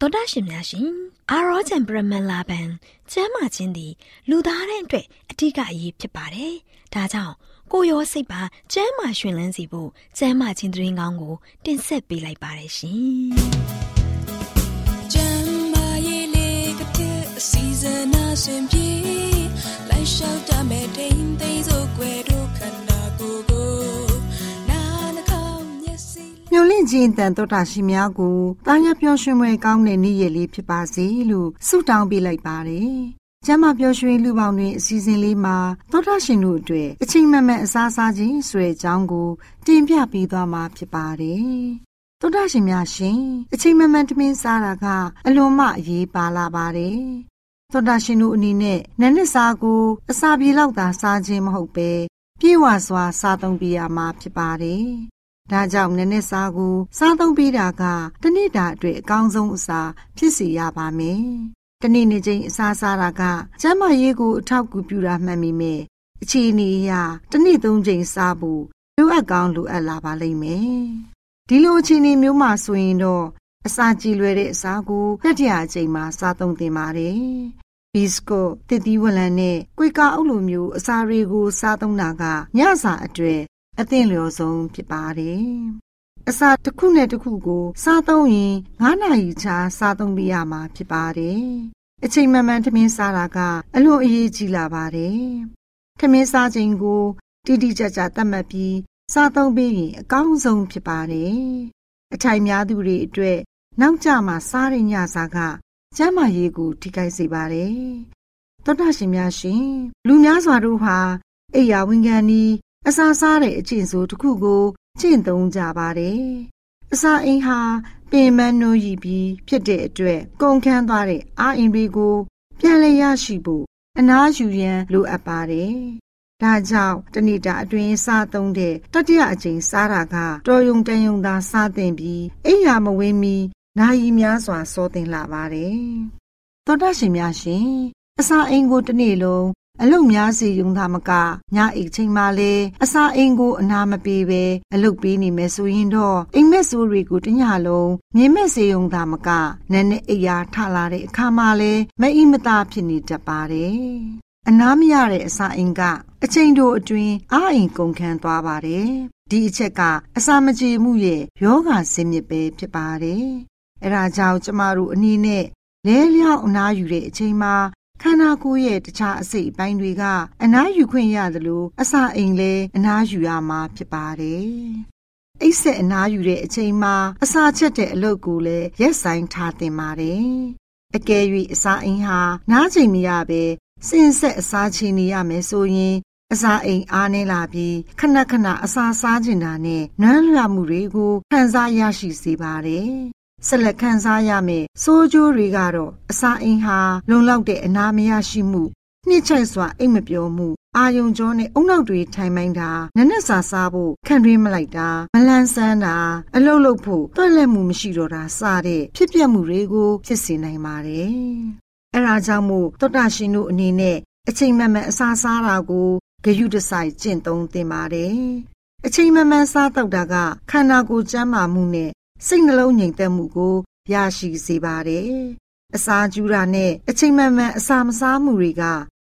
တော်တာရှင်များရှင်အာရောချံပရမန်လာဘန်ကျမ်းမာခြင်းသည်လူသားတိုင်းအတွက်အထူးအရေးဖြစ်ပါတယ်။ဒါကြောင့်ကိုရောစိတ်ပါကျမ်းမာရှင်လန်းစီဖို့ကျမ်းမာခြင်းသတင်းကောင်းကို တင်ဆက်ပေးလိုက်ပါတယ်ရှင်။ကျမ်းမာရေးလေးကတဲ့အစီအစဉ်အစဉ်ပြေလိုက်လျှောက်တမဲ့တိမ်သိမ်းစို့ွယ် မျော်လင့်ခြင်းတန်တော်တာရှင်များကိုတာယာပျော်ရွှင်ပွဲကောင်းတဲ့နေ့ရက်လေးဖြစ်ပါစေလို့ဆုတောင်းပေးလိုက်ပါတယ်။ကျမပျော်ရွှင်လူပေါင်းတွင်အစီအစဉ်လေးမှာသောတာရှင်တို့အတွက်အချိန်မှန်မှန်အစားစားခြင်းဆိုတဲ့အကြောင်းကိုတင်ပြပေးသွားမှာဖြစ်ပါတယ်။သောတာရှင်များရှင်အချိန်မှန်မှန်တမင်းစားတာကအလွန်မှအရေးပါလာပါတယ်။သောတာရှင်တို့အနေနဲ့နန်းနစ်စားကိုအစာပြေလောက်သာစားခြင်းမဟုတ်ပဲပြေဝစွာစားသုံးပြရမှာဖြစ်ပါတယ်။ ဒါကြောင့်နည်းနည်းစားကိုစားသုံးပေးတာကတနေ့တာအတွက်အကောင်းဆုံးအစာဖြစ်စေရပါမယ်။တနေ့နေ့ချင်းအစားစားတာကကျန်းမာရေးကိုအထောက်အကူပြုတာမှန်ပေမဲ့အခြေအနေအရတနေ့သုံးချိန်စားဖို့လိုအပ်ကောင်းလိုအပ်လာပါလိမ့်မယ်။ဒီလိုအခြေအနေမျိုးမှာဆိုရင်တော့အစာကြည်လွယ်တဲ့အစာကိုတတိယအချိန်မှာစားသုံးသင့်ပါတယ်။ဘီစကုတ်တစ်သီးဝလံနဲ့ကွေကာအုပ်လိုမျိုးအစာတွေကိုစားသုံးတာကညစာအတွက် အသင့်လျော်ဆုံးဖြစ်ပါတယ်။အစာတစ်ခုနဲ့တစ်ခုကို စားသုံးရင်9နာရီချာစားသုံးပြရမှာဖြစ်ပါတယ်။အချိန်မှန်မှန်ထမင်းစားတာကအလွန်အရေးကြီးလာပါတယ်။ထမင်းစားချိန်ကိုတိတိကျကျသတ်မှတ်ပြီးစားသုံးပြီးရင်အကောင်းဆုံးဖြစ်ပါတယ်။အထိုင်များသူတွေအတွက်နောက်ကျမှစားရညစာကကျန်းမာရေးကိုထိခိုက်စေပါတယ်။သောတာရှင်များရှင်လူများစွာတို့ဟာအိယာဝင်ခံဤ အစာစားတဲ့အကျင့်ဆိုတစ်ခုကိုကျင့်သုံးကြပါတယ်။အစာအိမ်ဟာပင်မနိုးရည်ပြီးဖြစ်တဲ့အတွက်ကုန်ခန်းသွားတဲ့အာအင်တွေကိုပြန်လည်ရရှိဖို့အနားယူရန်လိုအပ်ပါတယ်။ဒါကြောင့်တဏိတာအတွင်းစားသုံးတဲ့တတိယအကြိမ်စားတာကတော်ယုံတန်ယုံသာစားသင့်ပြီးအိယာမဝင်းမီနာယီများစွာစောသင်လာပါတယ်။သောတရှင်များရှင်အစာအိမ်ကိုတစ်နေ့လုံး အလုတ်များစီယုံသာမကညအိတ်ချိန်မှလည်းအစာအိမ်ကိုအနာမပေးပဲအလုတ်ပေးနေမယ်ဆိုရင်တော့အိမ်မက်ဆိုးတွေကိုတညလုံးမြင်မဲ့စေယုံသာမကနန်းနဲ့အိယာထလာတဲ့အခါမှလည်းမအိမ်မသာဖြစ်နေတတ်ပါတယ်အနာမရတဲ့အစာအိမ်ကအချိန်တိုအတွင်းအာအိမ်ကုန်ခန်းသွားပါတယ်ဒီအချက်ကအစာမကြေမှုရဲ့ယောဂဆင်းမြစ်ပဲဖြစ်ပါတယ်အဲဒါကြောင့်ကျမတို့အနေနဲ့လဲလျောက်အနားယူတဲ့အချိန်မှာ ခန္ဓာကိုယ်ရဲ့တခြားအစိတ်အပိုင်းတွေကအနားယူခွင့်ရသလိုအစာအိမ်လည်းအနားယူရမှာဖြစ်ပါတယ်။အိတ်ဆက်အနားယူတဲ့အချိန်မှာအစာချက်တဲ့အလုပ်ကိုလည်းရက်ဆိုင်ထားသင့်ပါတယ်။အကယ်၍အစာအိမ်ဟာနားချိန်မရပဲစင်ဆက်အစာချင်နေရမယ်ဆိုရင်အစာအိမ်အားနည်းလာပြီးခဏခဏအစာစားကျင်တာနဲ့နွမ်းလွှမှုတွေကိုခံစားရရှိစေပါတယ် ဆက်လက်ခံစားရမယ်စိုးကျိုးတွေကတော့အစာအိမ်ဟာလုံလောက်တဲ့အနာမရရှိမှုနှိမ့်ချိုက်စွာအိတ်မပြောမှုအာယုံကြောနဲ့အုံနောက်တွေထိုင်မိုင်းတာနနက်စာစားဖို့ခံရင်းမလိုက်တာမလန်းဆန်းတာအလုတ်လုတ်ဖို့တွက်လက်မှုမရှိတော့တာစတဲ့ဖြစ်ပျက်မှုတွေကိုဖြစ်စေနိုင်ပါတယ်။အဲဒါကြောင့်မို့သောတာရှင်တို့အနေနဲ့အချိန်မှန်မှန်အစာစားတာကိုဂယုတစိုက်ကျင့်သုံးသင့်ပါတယ်။အချိန်မှန်မှန်စားတော့တာကခန္ဓာကိုယ်ကျန်းမာမှုနဲ့ စိတ်နှလုံးငြိမ်သက်မှုကိုရရှိစေပါတယ်။အစာကျူတာနဲ့အချိန်မှန်မှန်အစာမစားမှုတွေက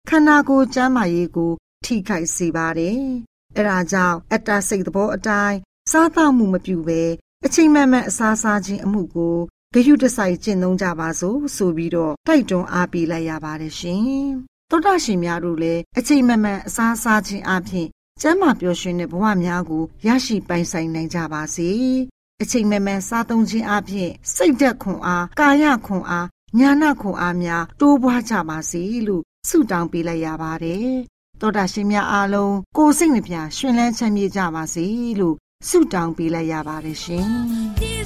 ခန္ဓာကိုယ်ကျန်းမာရေးကို ထိခိုက်စေပါတယ်။အဲဒါကြောင့်အတ္တစိတ်သဘောအတိုင်းစားသောက်မှုမပြုဘဲအချိန်မှန်မှန်အစာစားခြင်းအမှုကိုဂယုတစိုက်ကျင့်သုံးကြပါစို့ဆိုပြီးတော့တိုက်တွန်းအားပေးလိုက်ရပါတယ်ရှင်။သောတာရှင်များတို့လည်းအချိန်မှန်မှန်အစာစားခြင်းအပြင်ကျမ်းမာပျော်ရွှင်တဲ့ဘဝများကိုရရှိပိုင်ဆိုင်နိုင်ကြပါစေ။ အချိန်မှန်မှန်စားသုံးခြင်းအပြင်စိတ်ဓာတ်ခွန်အားကာယခွန်အားညာနာခွန်အားများတိုးပွားကြပါစေလို့ဆုတောင်းပေးလိုက်ရပါတယ်။သောတာရှင်များအားလုံးကိုယ်စိတ်နှပြရှင်လန်းချမ်းမြေ့ကြပါစေလို့ဆုတောင်းပေးလိုက်ရပါတယ်ရှင်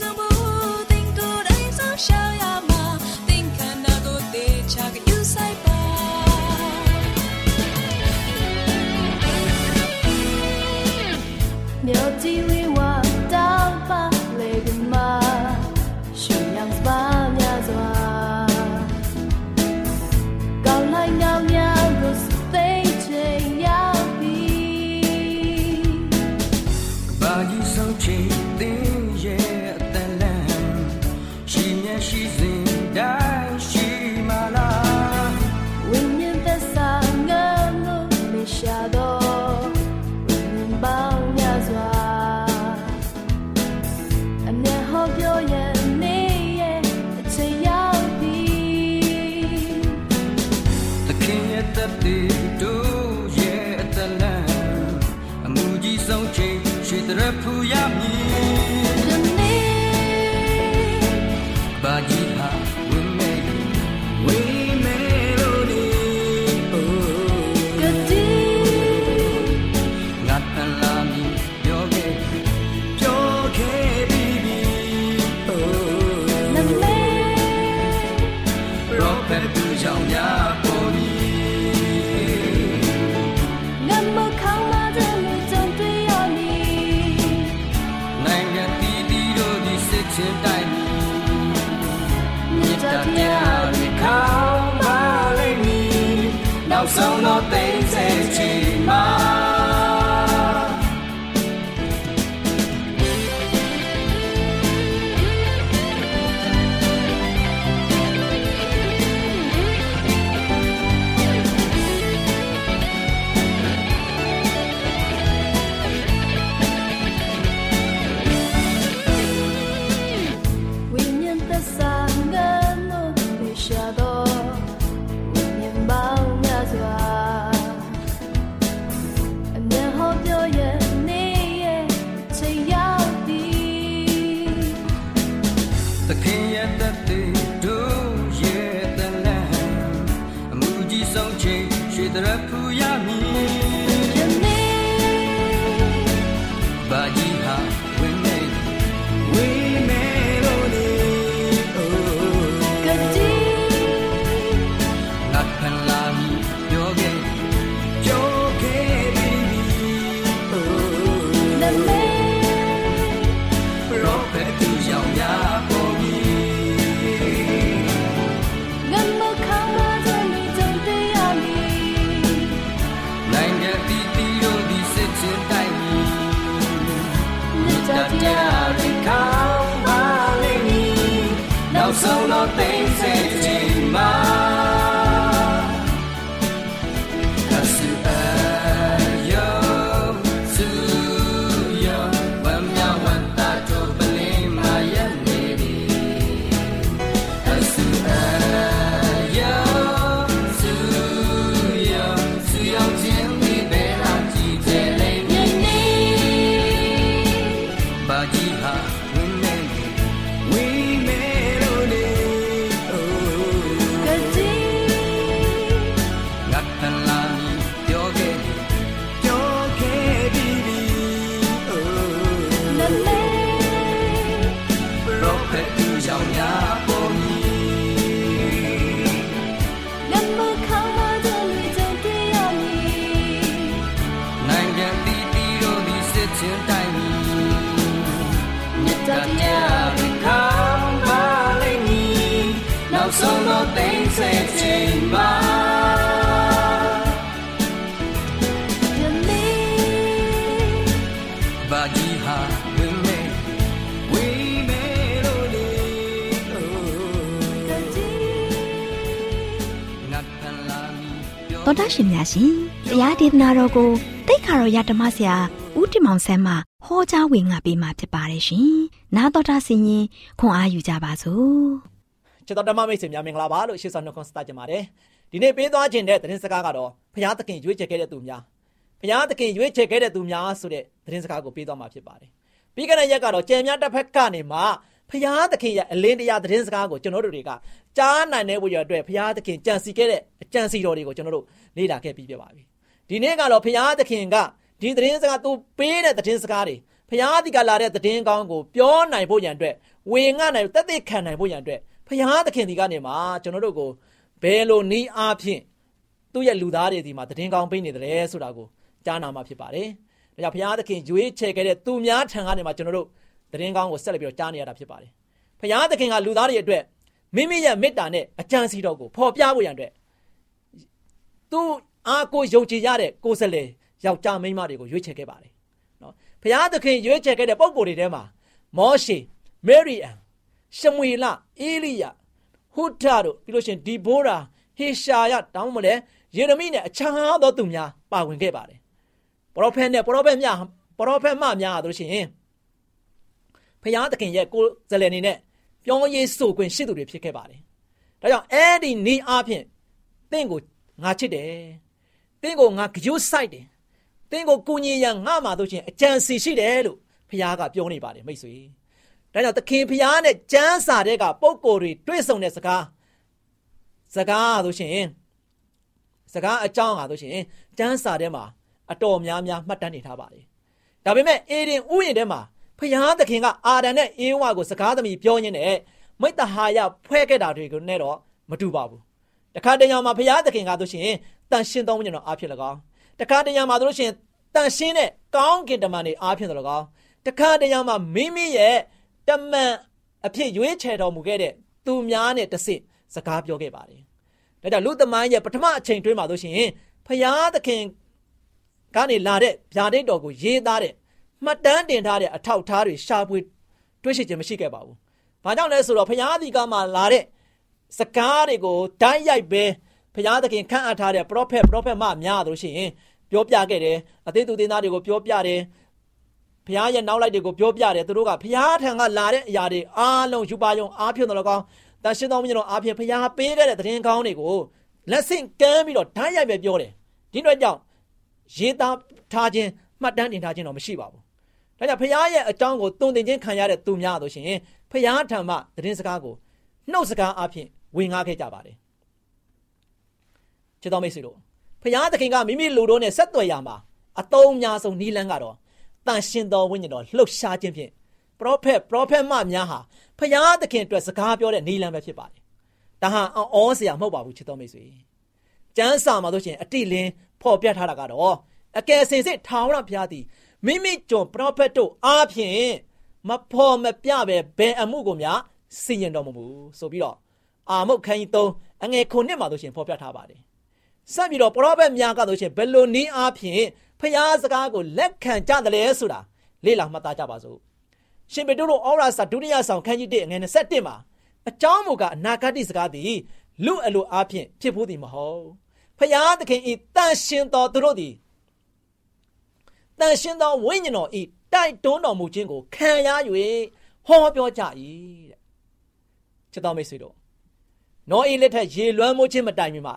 ။ နော ချင်းတိုင်းမီမြတ်တရားဒီခံပါလိမ့်မည်နောက်ဆုံးတော့သိစေချင်ပါယနေ့ဘာကြီးဟာဝင်းမဲဝေးမဲလို့လေတတိငါဖန်လာမီပြောတော်တာရှင်များရှင်တရားဒေသနာတော်ကိုတိတ်ခါတော်ရဓမ္မဆရာဦးတင် မောင်ဆန်းမှဟောကြားဝင်ငါပေးมาဖြစ်ပါတယ်ရှင်။နာတော်တာဆင်ရင်ခွန်အားယူကြပါစို့။ချစ်တော်ဓမ္မမိတ်ဆွေများမင်္ဂလာပါလို့ရှေ့ဆောင်နှုတ်ခွန်းဆက်ကြပါတယ်ဒီနေ့ပေးသွားခြင်းတဲ့သတင်းစကားကတော့ဘုရားသခင်ရွေးချယ်ခဲ့တဲ့သူများဘုရားသခင်ရွေးချယ်ခဲ့တဲ့သူများဆိုတဲ့သတင်းစကားကိုပေးသွားမှာဖြစ်ပါတယ်ပြီးခဲ့တဲ့ရက်ကတော့ကြံများတစ်ဖက်ကနေမှဘုရားသခင်ရဲ့အလင်းတရားသတင်းစကားကိုကျွန်တော်တို့တွေကကြားနိုင်တဲ့ဝိရအတွက်ဘုရားသခင်ကြံစီခဲ့တဲ့အကြံစီတော်တွေကိုကျွန်တော်တို့လေ့လာခဲ့ပြီးပြပါပြီဒီနေ့ကတော့ဘုရားသခင်က ဒီသတင်းစကားသူပေးတဲ့သတင်းစကားတွေဘုရားသခင်ကလာတဲ့သတင်းကောင်းကိုပြောနိုင်ဖို့ရန်အတွက်ဝေငှနိုင်တက်တဲ့ခံနိုင်ဖို့ရန်အတွက်ဘုရားသခင်ဒီကနေမှကျွန်တော်တို့ကိုဘယ်လိုနည်းအားဖြင့်သူ့ရဲ့လူသားတွေဒီမှာသတင်းကောင်းပေးနေတယ်ဆိုတာကိုကြားနာမှာဖြစ်ပါတယ်။ဒါကြောင့်ဘုရားသခင်ရွေးချယ်ခဲ့တဲ့သူများထံကနေမှကျွန်တော်တို့သတင်းကောင်းကိုဆက်လက်ပြီးတော့ကြားနေရတာဖြစ်ပါတယ်။ဘုရားသခင်ကလူသားတွေအတွက်မိမိရဲ့မေတ္တာနဲ့အကြံစီတော်ကိုဖော်ပြဖို့ရန်အတွက်သူအားကိုယုံကြည်ရတဲ့ကိုယ်စားလှ ယ်ယောက်ျားမိန်းမတွေကိုရွေးချယ်ခဲ့ပါတယ်။နော်ဘုရားသခင်ရွေးချယ်ခဲ့တဲ့ပုံကိုယ်တွေထဲမှာမောရှေမေရီအန်ရှမွေလအေလိယဟူတာတို့ပြီးလို့ရှိရင်ဒီဘိုးရာဟေရှာယတောင်းမလဲယေရမိနဲ့အခြားသောသူများပါဝင်ခဲ့ပါတယ်။ပရောဖက်နဲ့ပရောဖက်များပရောဖက်မများတို့ရှိရင်ဖျားသခင်ရဲ့ကိုယ်စလယ်နေနဲ့ပြောရေးဆိုခွင့်ရှိသူတွေဖြစ်ခဲ့ပါတယ်။ဒါကြောင့်အဲ့ဒီနေအားဖြင့်တင့်ကိုငါချစ်တယ်။တင့်ကိုငါကြိုးဆိုင်တယ်။ တင့်ကိုကိုညီရန်ငါမှတို့ချင်းအကြံစီရှိတယ်လို့ဖျားကပြောနေပါတယ်မိတ်ဆွေ။ဒါကြောင့်သခင်ဖျားနဲ့ကျမ်းစာတဲ့ကပုံကိုယ်တွေတွေ့ဆုံတဲ့စကားစကားဆိုရှင်စကားအကြောင်းဟာဆိုရှင်ကျမ်းစာထဲမှာအတော်များများမှတ်တမ်းနေထားပါတယ်။ဒါပေမဲ့အေဒင်ဥယျာဉ်ထဲမှာဖျားသခင်ကအာဒံနဲ့အေဝါကိုစကားသမီးပြောရင်းနဲ့မိတ္တဟာယဖွဲ့ခဲ့တာတွေကိုနဲ့တော့မတူပါဘူး။တခါတရံမှာဖျားသခင်ကဆိုရှင်တန်ရှင်းသောဝိညာဉ်တော်အားဖြင့်၎င်း တခါတရံမှာဆိုရှင်တန်ရှင်းတဲ့ကောင်းကင်တမန်တွေအားဖြင့်၎င်းတခါတရံမှာမိမိရဲ့တမန်အဖြစ်ရွေးချယ်တော်မူခဲ့တဲ့သူများနဲ့တဆင့်စကားပြောခဲ့ပါတယ်။ဒါကြောင့်လူသမိုင်းရဲ့ပထမအချိန်တွင်းမှာဆိုရှင်ဖျားသခင်ကနေလာတဲ့ဗျာဒိတ်တော်ကိုရေးသားတဲ့မှတ်တမ်းတင်ထားတဲ့အထောက်အထားတွေရှာဖွေတွေ့ရှိခြင်းမရှိခဲ့ပါဘူး။ဘာကြောင့်လဲဆိုတော့ဖျားဒီကမှလာတဲ့စကားတွေကိုတိုင်းရိုက်ပဲ ဖျားသခင်ခန့်အပ်ထားတဲ့ prophet prophet မများတို့ရှိရင်ပြောပြခဲ့တယ်အသေးသူသေးသားတွေကိုပြောပြတယ်ဖျားရဲ့နောက်လိုက်တွေကိုပြောပြတယ်သူတို့ကဖျားထံကလာတဲ့အရာတွေအားလုံးယူပါယုံအားဖြင့်တော့ကောင်းတန်ရှင်းသောမြင့်တော်အားဖြင့်ဖျားပေးခဲ့တဲ့သတင်းကောင်းတွေကိုလက်ဆင့်ကမ်းပြီးတော့ဓာတ်ရိုက်ပဲပြောတယ်ဒီတော့ကြောင့်ရေးသားထားခြင်းမှတ်တမ်းတင်ထားခြင်းတော့မရှိပါဘူးဒါကြောင့်ဖျားရဲ့အကြောင်းကိုတုံတင်ခြင်းခံရတဲ့သူများတို့ရှင်ဖျားထံမှသတင်းစကားကိုနှုတ်စကားအားဖြင့်ဝင်ငါခဲ့ကြပါတယ် ချစ်တော်မိတ်ဆွေတို့ဖျားသခင်ကမိမိလူတို့နဲ့ဆက်သွယ်ရမှာအတုံးများဆုံးနီးလန်းကတော့တန်ရှင်တော်ဝိညာဉ်တော်လှုပ်ရှားခြင်းဖြင့်ပရောဖက်ပရောဖက်မများဟာဖျားသခင်အတွက်စကားပြောတဲ့နီးလန်းပဲဖြစ်ပါတယ်ဒါဟာအောစရာမဟုတ်ပါဘူးချစ်တော်မိတ်ဆွေကျမ်းစာမှာတို့ရှင်အတိလင်းဖော်ပြထားတာကတော့အကယ်စင်စစ်ထာဝရဘုရားသည်မိမိကျွန်ပရောဖက်တို့အားဖြင့်မဖော်မပြပဲဘယ်အမှုကိုများစီရင်တော်မမူဆိုပြီးတော့အာမုတ်ခန်းကြီး3အငယ်ခုနှစ်မှာတို့ရှင်ဖော်ပြထားပါတယ် ဆက်ပြီးတော့ပရောဖက်များကတို့ရှင်ဘယ်လိုနည်းအားဖြင့်ဖျားစကားကိုလက်ခံကြတယ်လဲဆိုတာလေ့လာမှတ်သားကြပါစို့ရှင်ပေတုတို့ဩရာစာဒုတိယဆောင်ခန်းကြီး1အငယ်27မှာအကြောင်းမူကားအနာဂတ်စကားသည်လူအလိုအားဖြင့်ဖြစ်ဖို့သည်မဟုတ်ဖျားသခင်ဤတန်ရှင်တော်သူတို့သည်တန်ရှင်သောဝိညာဉ်တော်ဤတိုက်တွန်းတော်မူခြင်းကိုခံရ၍ဟောပြောကြ၏တဲ့ချစ်တော်မိတ်ဆွေတို့နောအေလက်ထက်ရေလွှမ်းမိုးခြင်းမတိုင်မီမှာ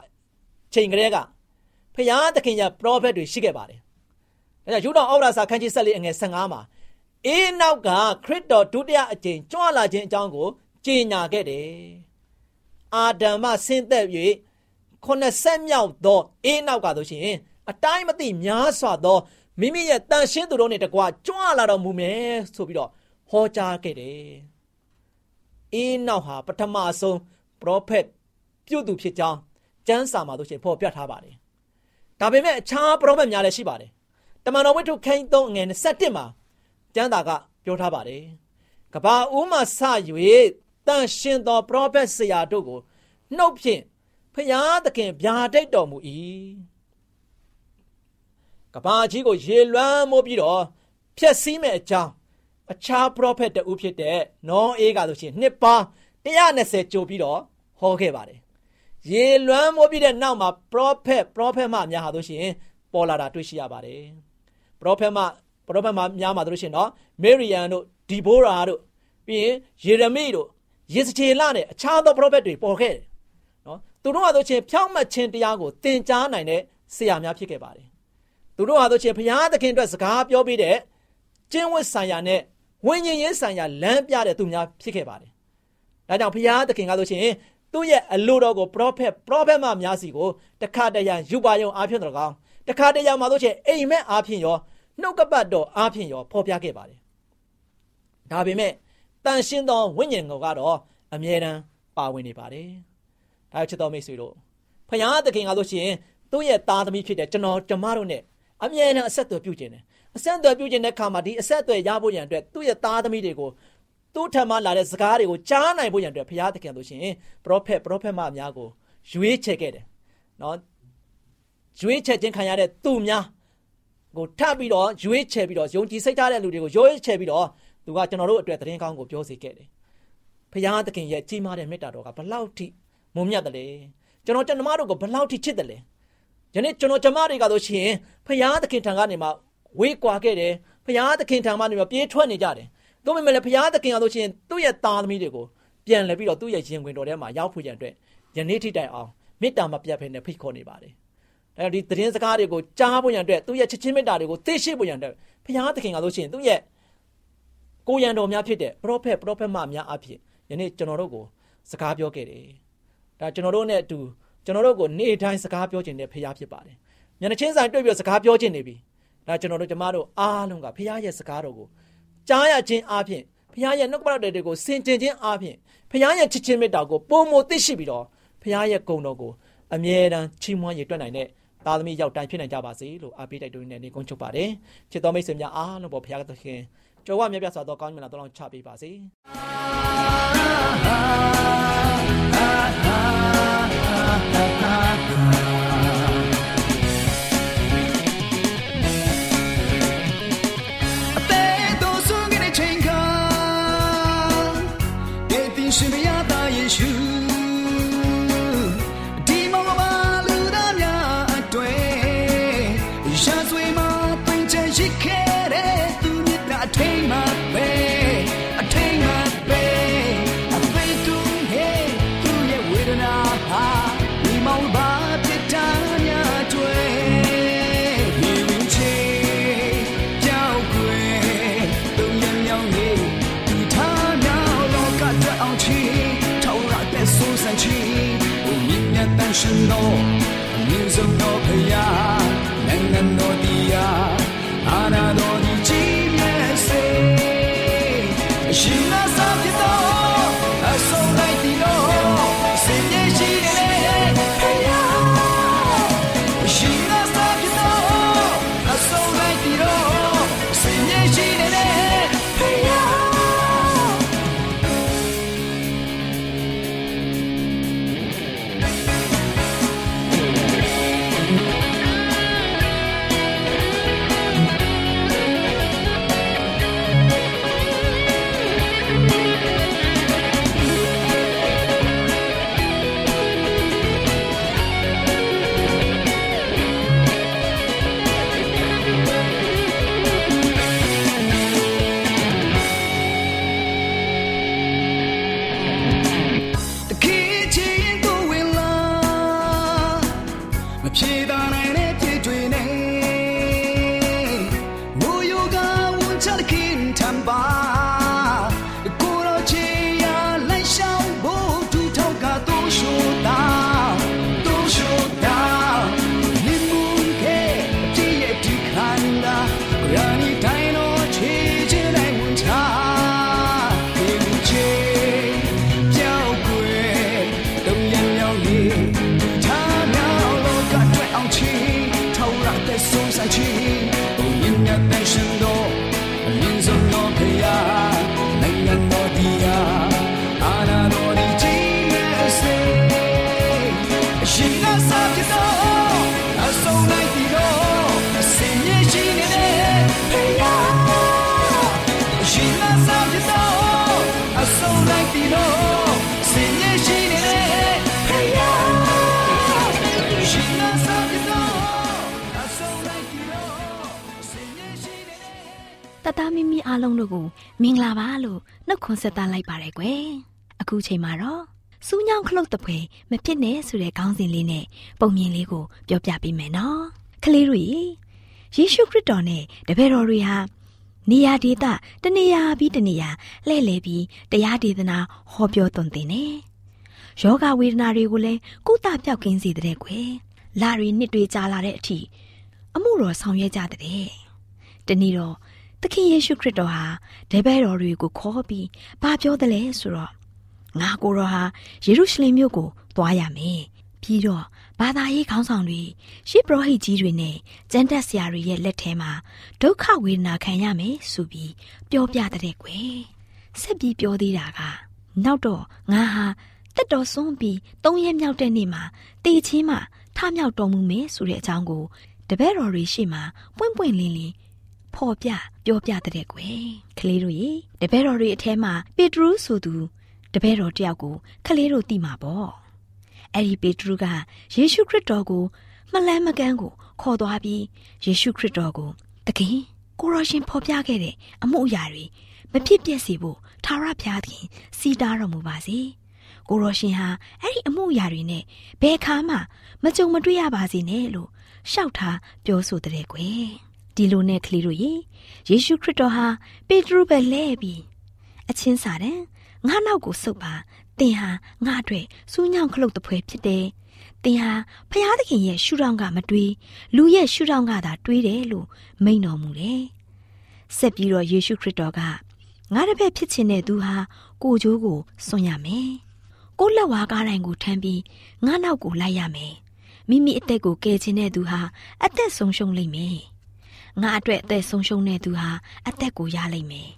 ချိန်ကလေးကဖျားသခင်ရဲ့ပရောဖက်တွေရှိခဲ့ပါတယ်ဒါကြောင့်ယူတော်ဩရာစာခန်းကြီးဆက်လေးအငယ်15မှာအေးနောက်ကခရစ်တော်ဒုတိယအကြိမ်ကြွလာခြင်းအကြောင်းကိုကြေညာခဲ့တယ်အာဒံမှဆင်းသက်၍ခုနှစ်ဆက်မြောက်သောအေးနောက်ကဆိုရှင်အတိုင်းမသိများစွာသောမိမိရဲ့တန်ရှင်းသူတို့နဲ့တကွာကြွလာတော်မူမယ်ဆိုပြီးတော့ဟောကြားခဲ့တယ်။အေးနောက်ဟာပထမဆုံးပရောဖက်ပြုတ်သူဖြစ်ကြောင်း ကျမ်းစာမှာတို့ရှင်ဖော်ပြထားပါတယ်။ဒါပေမဲ့အခြားပရောဖက်များလည်းရှိပါတယ်။တမန်တော်ဝိတ္ထုခန်း3ငွေ27မှာကျမ်းသာကပြောထားပါတယ်ကဘာဦးမှစ၍တန်ရှင်သောပရောဖက်ဆရာတို့ကိုနှုတ်ဖြင့်ဖျားသခင်ဗျာဒိတ်တော်မူ၏ကဘာကြီးကိုရေလွှမ်းမိုးပြီးတော့ဖျက်ဆီးမဲ့အကြောင်းအခြားပရောဖက်တဦးဖြစ်တဲ့နောအေးကဆိုရှင်နှစ်ပေါင်း120ကြိုပြီးတော့ဟောခဲ့ပါတယ် ရေလွှမ်းမိုးပြီးတဲ့နောက်မှာပရောဖက်ပရောဖက်မများဟာဆိုရှင်ပေါ်လာတာတွေ့ရှိရပါတယ်ပရောဖက်မပရောဖက်မများမှာတို့ရှင်နော်မေရီယန်တို့ဒီဘိုရာတို့ပြီးရင်ယေရမိတို့ယေစချေလနဲ့အခြားသောပရောဖက်တွေပေါ်ခဲ့တယ်နော်သူတို့ဟာဆိုရှင်ဖြောင့်မတ်ခြင်းတရားကိုသင်ကြားနိုင်တဲ့ဆရာများဖြစ်ခဲ့ပါတယ်သူတို့ဟာဆိုရှင်ဘုရားသခင်အတွက်စကားပြောပြီးတဲ့ကျင့်ဝတ်ဆိုင်ရာနဲ့ဝိညာဉ်ရေးဆိုင်ရာလမ်းပြတဲ့သူများဖြစ်ခဲ့ပါတယ်ဒါကြောင့်ဘုရားသခင်ကဆိုရှင် သူ့ရဲ့အလိုတော်ကိုပရောဖက်ပရောဖက်မများစီကိုတခါတရံယူပါယုံအားဖြင့်တော်ကောင်းတခါတရံမှာဆိုရှင်အိမ်မက်အားဖြင့်ရောနှုတ်ကပတ်တော်အားဖြင့်ရောဖော်ပြခဲ့ပါတယ်ဒါပေမဲ့တန်ရှင်းသောဝိညာဉ်တော်ကတော့အမြဲတမ်းပါဝင်နေပါတယ်ဒါချစ်တော်မိတ်ဆွေတို့ဖခင်သခင်ကဆိုရှင်သူ့ရဲ့သားသမီးဖြစ်တဲ့ကျွန်တော်ကျမတို့ ਨੇ အမြဲတမ်းအဆက်အသွယ်ပြုခြင်းတယ်အဆက်အသွယ်ပြုခြင်းတဲ့အခါမှာဒီအဆက်အသွယ်ရဖို့ရန်အတွက်သူ့ရဲ့သားသမီးတွေကို သူ့ထံမှလာတဲ့စကားတွေကိုကြားနိုင်ဖို့ရန်အတွက်ဘုရားသခင်ဆိုရှင်ပရောဖက်ပရောဖက်မအများကိုရွေးချယ်ခဲ့တယ်နော်ရွေးချယ်ခြင်းခံရတဲ့သူများကိုထပ်ပြီးတော့ရွေးချယ်ပြီးတော့ယုံကြည်စိတ်ထားတဲ့လူတွေကိုရွေးချယ်ပြီးတော့သူကကျွန်တော်တို့အတွက်သတင်းကောင်းကိုပြောစေခဲ့တယ်ဘုရားသခင်ရဲ့ကြီးမားတဲ့မေတ္တာတော်ကဘလောက်ထိမုံမြတ်တယ်လဲကျွန်တော်ကျွန်တော်တို့ကိုဘလောက်ထိချစ်တယ်လဲယနေ့ကျွန်တော်ကျမတွေကဆိုရှင်ဘုရားသခင်ထံကနေမှဝေးကွာခဲ့တယ်ဘုရားသခင်ထံမှနေမှပြေးထွက်နေကြတယ် တို့ပေမဲ့လည်းဘုရားသခင်ကဆိုရှင်သူ့ရဲ့သားသမီးတွေကိုပြန်လဲပြီးတော့သူ့ရဲ့ရင်ခွင်တော်ထဲမှာရောက်ဖို့ရန်အတွက်ယနေ့ထိတိုင်အောင်မေတ္တာမပြတ်ဖဲနဲ့ဖိတ်ခေါ်နေပါတယ်အဲဒီသတင်းစကားတွေကိုကြားဖို့ရန်အတွက်သူ့ရဲ့ချစ်ချင်းမေတ္တာတွေကိုသိရှိဖို့ရန်အတွက်ဘုရားသခင်ကဆိုရှင်သူ့ရဲ့ကိုရန်တော်များဖြစ်တဲ့ပရောဖက်ပရောဖက်မများအဖြစ်ယနေ့ကျွန်တော်တို့ကိုစကားပြောခဲ့တယ်ဒါကျွန်တော်တို့နဲ့အတူကျွန်တော်တို့ကိုနေ့တိုင်းစကားပြောခြင်းနဲ့ဖရားဖြစ်ပါတယ်မျက်နှာချင်းဆိုင်တွေ့ပြီးစကားပြောခြင်းနေပြီဒါကျွန်တော်တို့ကျမတို့အားလုံးကဖရားရဲ့စကားတော်ကို ကြားရခြင်းအပြင်ဖရားရဲ့နှုတ်ကပတ်တော်တွေကိုစင်ကြင်ခြင်းအပြင်ဖရားရဲ့ချစ်ချင်းမေတ္တာကိုပုံမသိရှိပြီးတော့ဖရားရဲ့ဂုဏ်တော်ကိုအမြဲတမ်းချီးမွမ်းရည်တွက်နိုင်တဲ့သားသမီးရောက်တိုင်းဖြစ်နိုင်ကြပါစေလို့အားပေးတိုက်တွန်းနေနေကုန်းချုပ်ပါတယ်ချစ်တော်မိတ်ဆွေများအားလုံးပေါ်ဖရားသခင်ကြွယ်ဝမြတ်ပြစွာသောကောင်းမြတ်လာတော်ချပေးပါစေ 神တော်မြင့်ဆုံးသောဖရာနိုင်ငံတော် သားမိမိအားလုံးတို့ကိုမင်္ဂလာပါလို့နှုတ်ခွန်းဆက်သလိုက်ပါရယ်ကွယ်အခုချိန်မှာတော့စူးညောင်းခလုတ်တပွဲမဖြစ်နဲ့ဆိုတဲ့ခေါင်းစဉ်လေးနဲ့ပုံမြင်လေးကိုပြောပြပေးမယ်နော်ကလေးတို့ရေယေရှုခရစ်တော်နဲ့တပည့်တော်တွေဟာနေရာဒေသတနေရာပြီးတနေရာလှည့်လည်ပြီးတရားဒေသနာဟောပြောသွန်သင်နေယောဂဝေဒနာတွေကိုလည်းကုသပြောက်ကင်းစေတဲ့ကွယ်လာရီနှစ်တွေကြာလာတဲ့အထိအမှုတော်ဆောင်ရွက်ကြတဲ့တနည်းတော့ သခင်ယေရှုခရစ်တော်ဟာတပည့်တော်တွေကိုခေါ်ပြီးဘာပြောသလဲဆိုတော့ငါကိုယ်တော်ဟာယေရုရှလင်မြို့ကိုသွားရမယ်ပြီးတော့ဘာသာရေးခေါင်းဆောင်တွေရှစ်ပရောဟိတ်ကြီးတွေနဲ့ကျမ်းတက်ဆရာတွေရဲ့လက်ထဲမှာဒုက္ခဝေဒနာခံရမယ်ဆိုပြီးပြောပြတဲ့ကွယ်ဆက်ပြီးပြောသေးတာကနောက်တော့ငါဟာတက်တော်စွန့်ပြီးသုံးရက်မြောက်တဲ့နေ့မှာတေချင်းမှထမြောက်တော်မူမယ်ဆိုတဲ့အကြောင်းကိုတပည့်တော်တွေရှေ့မှာပွင့်ပွင့်လင်းလင်း ဖော်ပြပြောပြတဲ့ကွယ်ကလေးတို့ရေတပည့်တော်တွေအထဲမှာပေတရုဆိုသူတပည့်တော်တယောက်ကိုကလေးတို့သိမှာပေါ့အဲ့ဒီပေတရုကယေရှုခရစ်တော်ကိုမလန်းမကန်းကိုခေါ်သွားပြီးယေရှုခရစ်တော်ကိုတခင်ကိုရောရှင်ဖော်ပြခဲ့တဲ့အမှုအရာတွေမဖြစ်ပြက်စေဖို့ထာဝရဘုရားသခင်စီတားတော်မူပါစေကိုရောရှင်ဟာအဲ့ဒီအမှုအရာတွေနဲ့ဘယ်ခါမှမကြုံမတွေ့ရပါစေနဲ့လို့ရှောက်ထားပြောဆိုတဲ့ကွယ် ဒီလိုနဲ့ကလေးတို့ရေယေရှုခရစ်တော်ဟာပေတရုပဲလဲပြီးအချင်းစာတဲ့ငါနောက်ကိုစုပ်ပါသင်ဟာငါအတွက်စူးညောင်ခလုတ်တပွဲဖြစ်တယ်သင်ဟာဖျားသခင်ရဲ့ရှုထောင့်ကမတွေးလူရဲ့ရှုထောင့်ကသာတွေးတယ်လို့မိန့်တော်မူတယ်ဆက်ပြီးတော့ယေရှုခရစ်တော်ကငါတစ်ဖက်ဖြစ်ခြင်းတဲ့သူဟာကိုကြိုးကိုစွန့်ရမယ်ကိုလက်ဝါးကားတိုင်းကိုထမ်းပြီးငါနောက်ကိုလိုက်ရမယ်မိမိအသက်ကိုကယ်ခြင်းတဲ့သူဟာအသက်ဆုံးရှုံးလိမ့်မယ် ငါအတွက်အသက်ဆုံးရှုံးတဲ့သူဟာအသက်ကိုရလိမ့်မယ်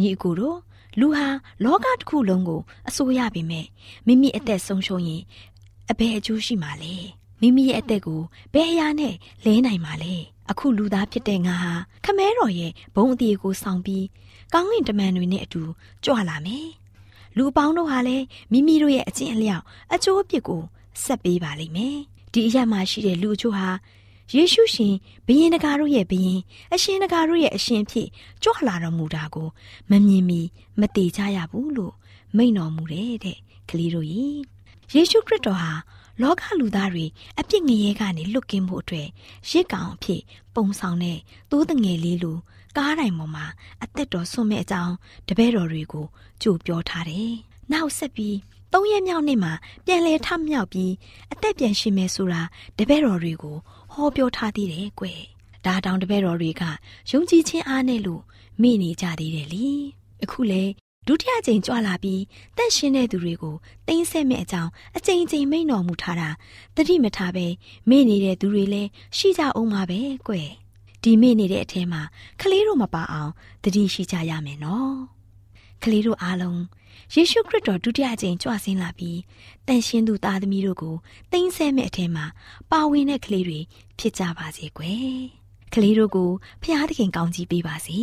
ညီအကိုတို့လူဟာလောကတစ်ခုလုံးကိုအစိုးရပေမဲ့မိမိအသက်ဆုံးရှုံးရင်အဘယ်အကျိုးရှိမှာလဲမိမိရဲ့အသက်ကိုဘယ်အရာနဲ့လဲနိုင်မှာလဲအခုလူသားဖြစ်တဲ့ငါဟာခမဲတော်ရဲ့ဘုံအတီကိုဆောင်ပြီးကောင်းကင်တမန်တွေနဲ့အတူကြွလာမယ်လူအပေါင်းတို့ဟာလည်းမိမိတို့ရဲ့အကျင့်အလျောက်အကျိုးအပြစ်ကိုဆက်ပေးပါလိမ့်မယ်ဒီအရာမှာရှိတဲ့လူအချို့ဟာ ယေရှုရှင်ဘုရင်တကာတို့ရဲ့ဘုရင်အရှင်တကာတို့ရဲ့အရှင်ဖြစ်ကြွလာတော်မူတာကိုမမြင်မီမတိကြရဘူးလို့မိန့်တော်မူတယ်တဲ့ကလေးတို့ယေယေရှုခရစ်တော်ဟာလောကလူသားတွေအပြစ်ငရဲကနေလွတ်ကင်းဖို့အတွက်ရစ်ကောင်အဖြစ်ပုံဆောင်တဲ့သိုးတငယ်လေးလိုကားတိုင်ပေါ်မှာအသက်တော်ဆွမဲ့အကြောင်းတပည့်တော်တွေကိုကြိုပြောထားတယ်။နောက်ဆက်ပြီးသုံးရက်မြောက်နေ့မှာပြန်လဲထမြောက်ပြီးအသက်ပြန်ရှင်မယ်ဆိုတာတပည့်တော်တွေကို ဟောပြောထားသေးတယ်ကွယ်။ဒါတောင်တပည့်တော်တွေကယုံကြည်ခြင်းအားနဲ့လို့မိနေကြသေးတယ်လी။အခုလေဒုတိယကြိမ်ကြွလာပြီးတန့်ရှင်းတဲ့သူတွေကိုတင်းဆက်မဲ့အကြောင်းအကြိမ်ကြိမ်မိန့်တော်မူထားတာတတိမထားပဲမိနေတဲ့သူတွေလည်းရှိကြအောင်ပါပဲကွယ်ဒီမိနေတဲ့အထဲမှာကလေးတို့မပါအောင်တတိရှိကြရမယ်နော်ကလေးတို့အားလုံး ယေရှုခရစ်တော်ဒုတိယကြိမ်ကြွဆင်းလာပြီးတန်ရှင်းသူသားသမီးတို့ကိုတင်းဆဲမဲ့အထက်မှာပါဝင်တဲ့ကလေးတွေဖြစ်ကြပါစေကွယ်ကလေးတို့ကိုဖျားသခင်ကောင်းကြီးပေးပါစေ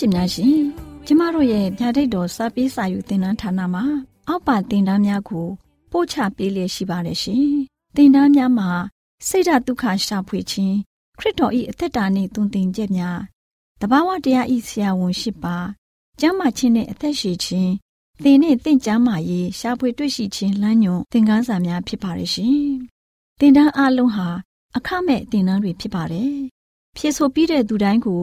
ရှင်များရှင်ကျမတို့ရဲ့ဗျာဒိတ်တော်စာပေးစာယူသင်တန်းဌာနမှာ အောက်ပါသင်တန်းများကို ပို့ချပေးလျက်ရှိပါတယ်ရှင်သင်တန်းများမှာစိတ်ဓာတ်ဒုက္ခရှာဖွေခြင်းခရစ်တော်၏အသက်တာနှင့်တုန်သင်ချက်များတဘာဝတရားဤဆရာဝန်ရှိပါကျမ်းမာခြင်းနဲ့အသက်ရှိခြင်းသင်နဲ့သင်ကျမ်းမာရေးရှာဖွေတွေ့ရှိခြင်းလမ်းညွန်သင်ခန်းစာများဖြစ်ပါတယ်ရှင်သင်တန်းအလုံးဟာ အခမဲ့သင်တန်းတွေဖြစ်ပါတယ်ဖြစ်ဆိုပြီးတဲ့သူတိုင်းကို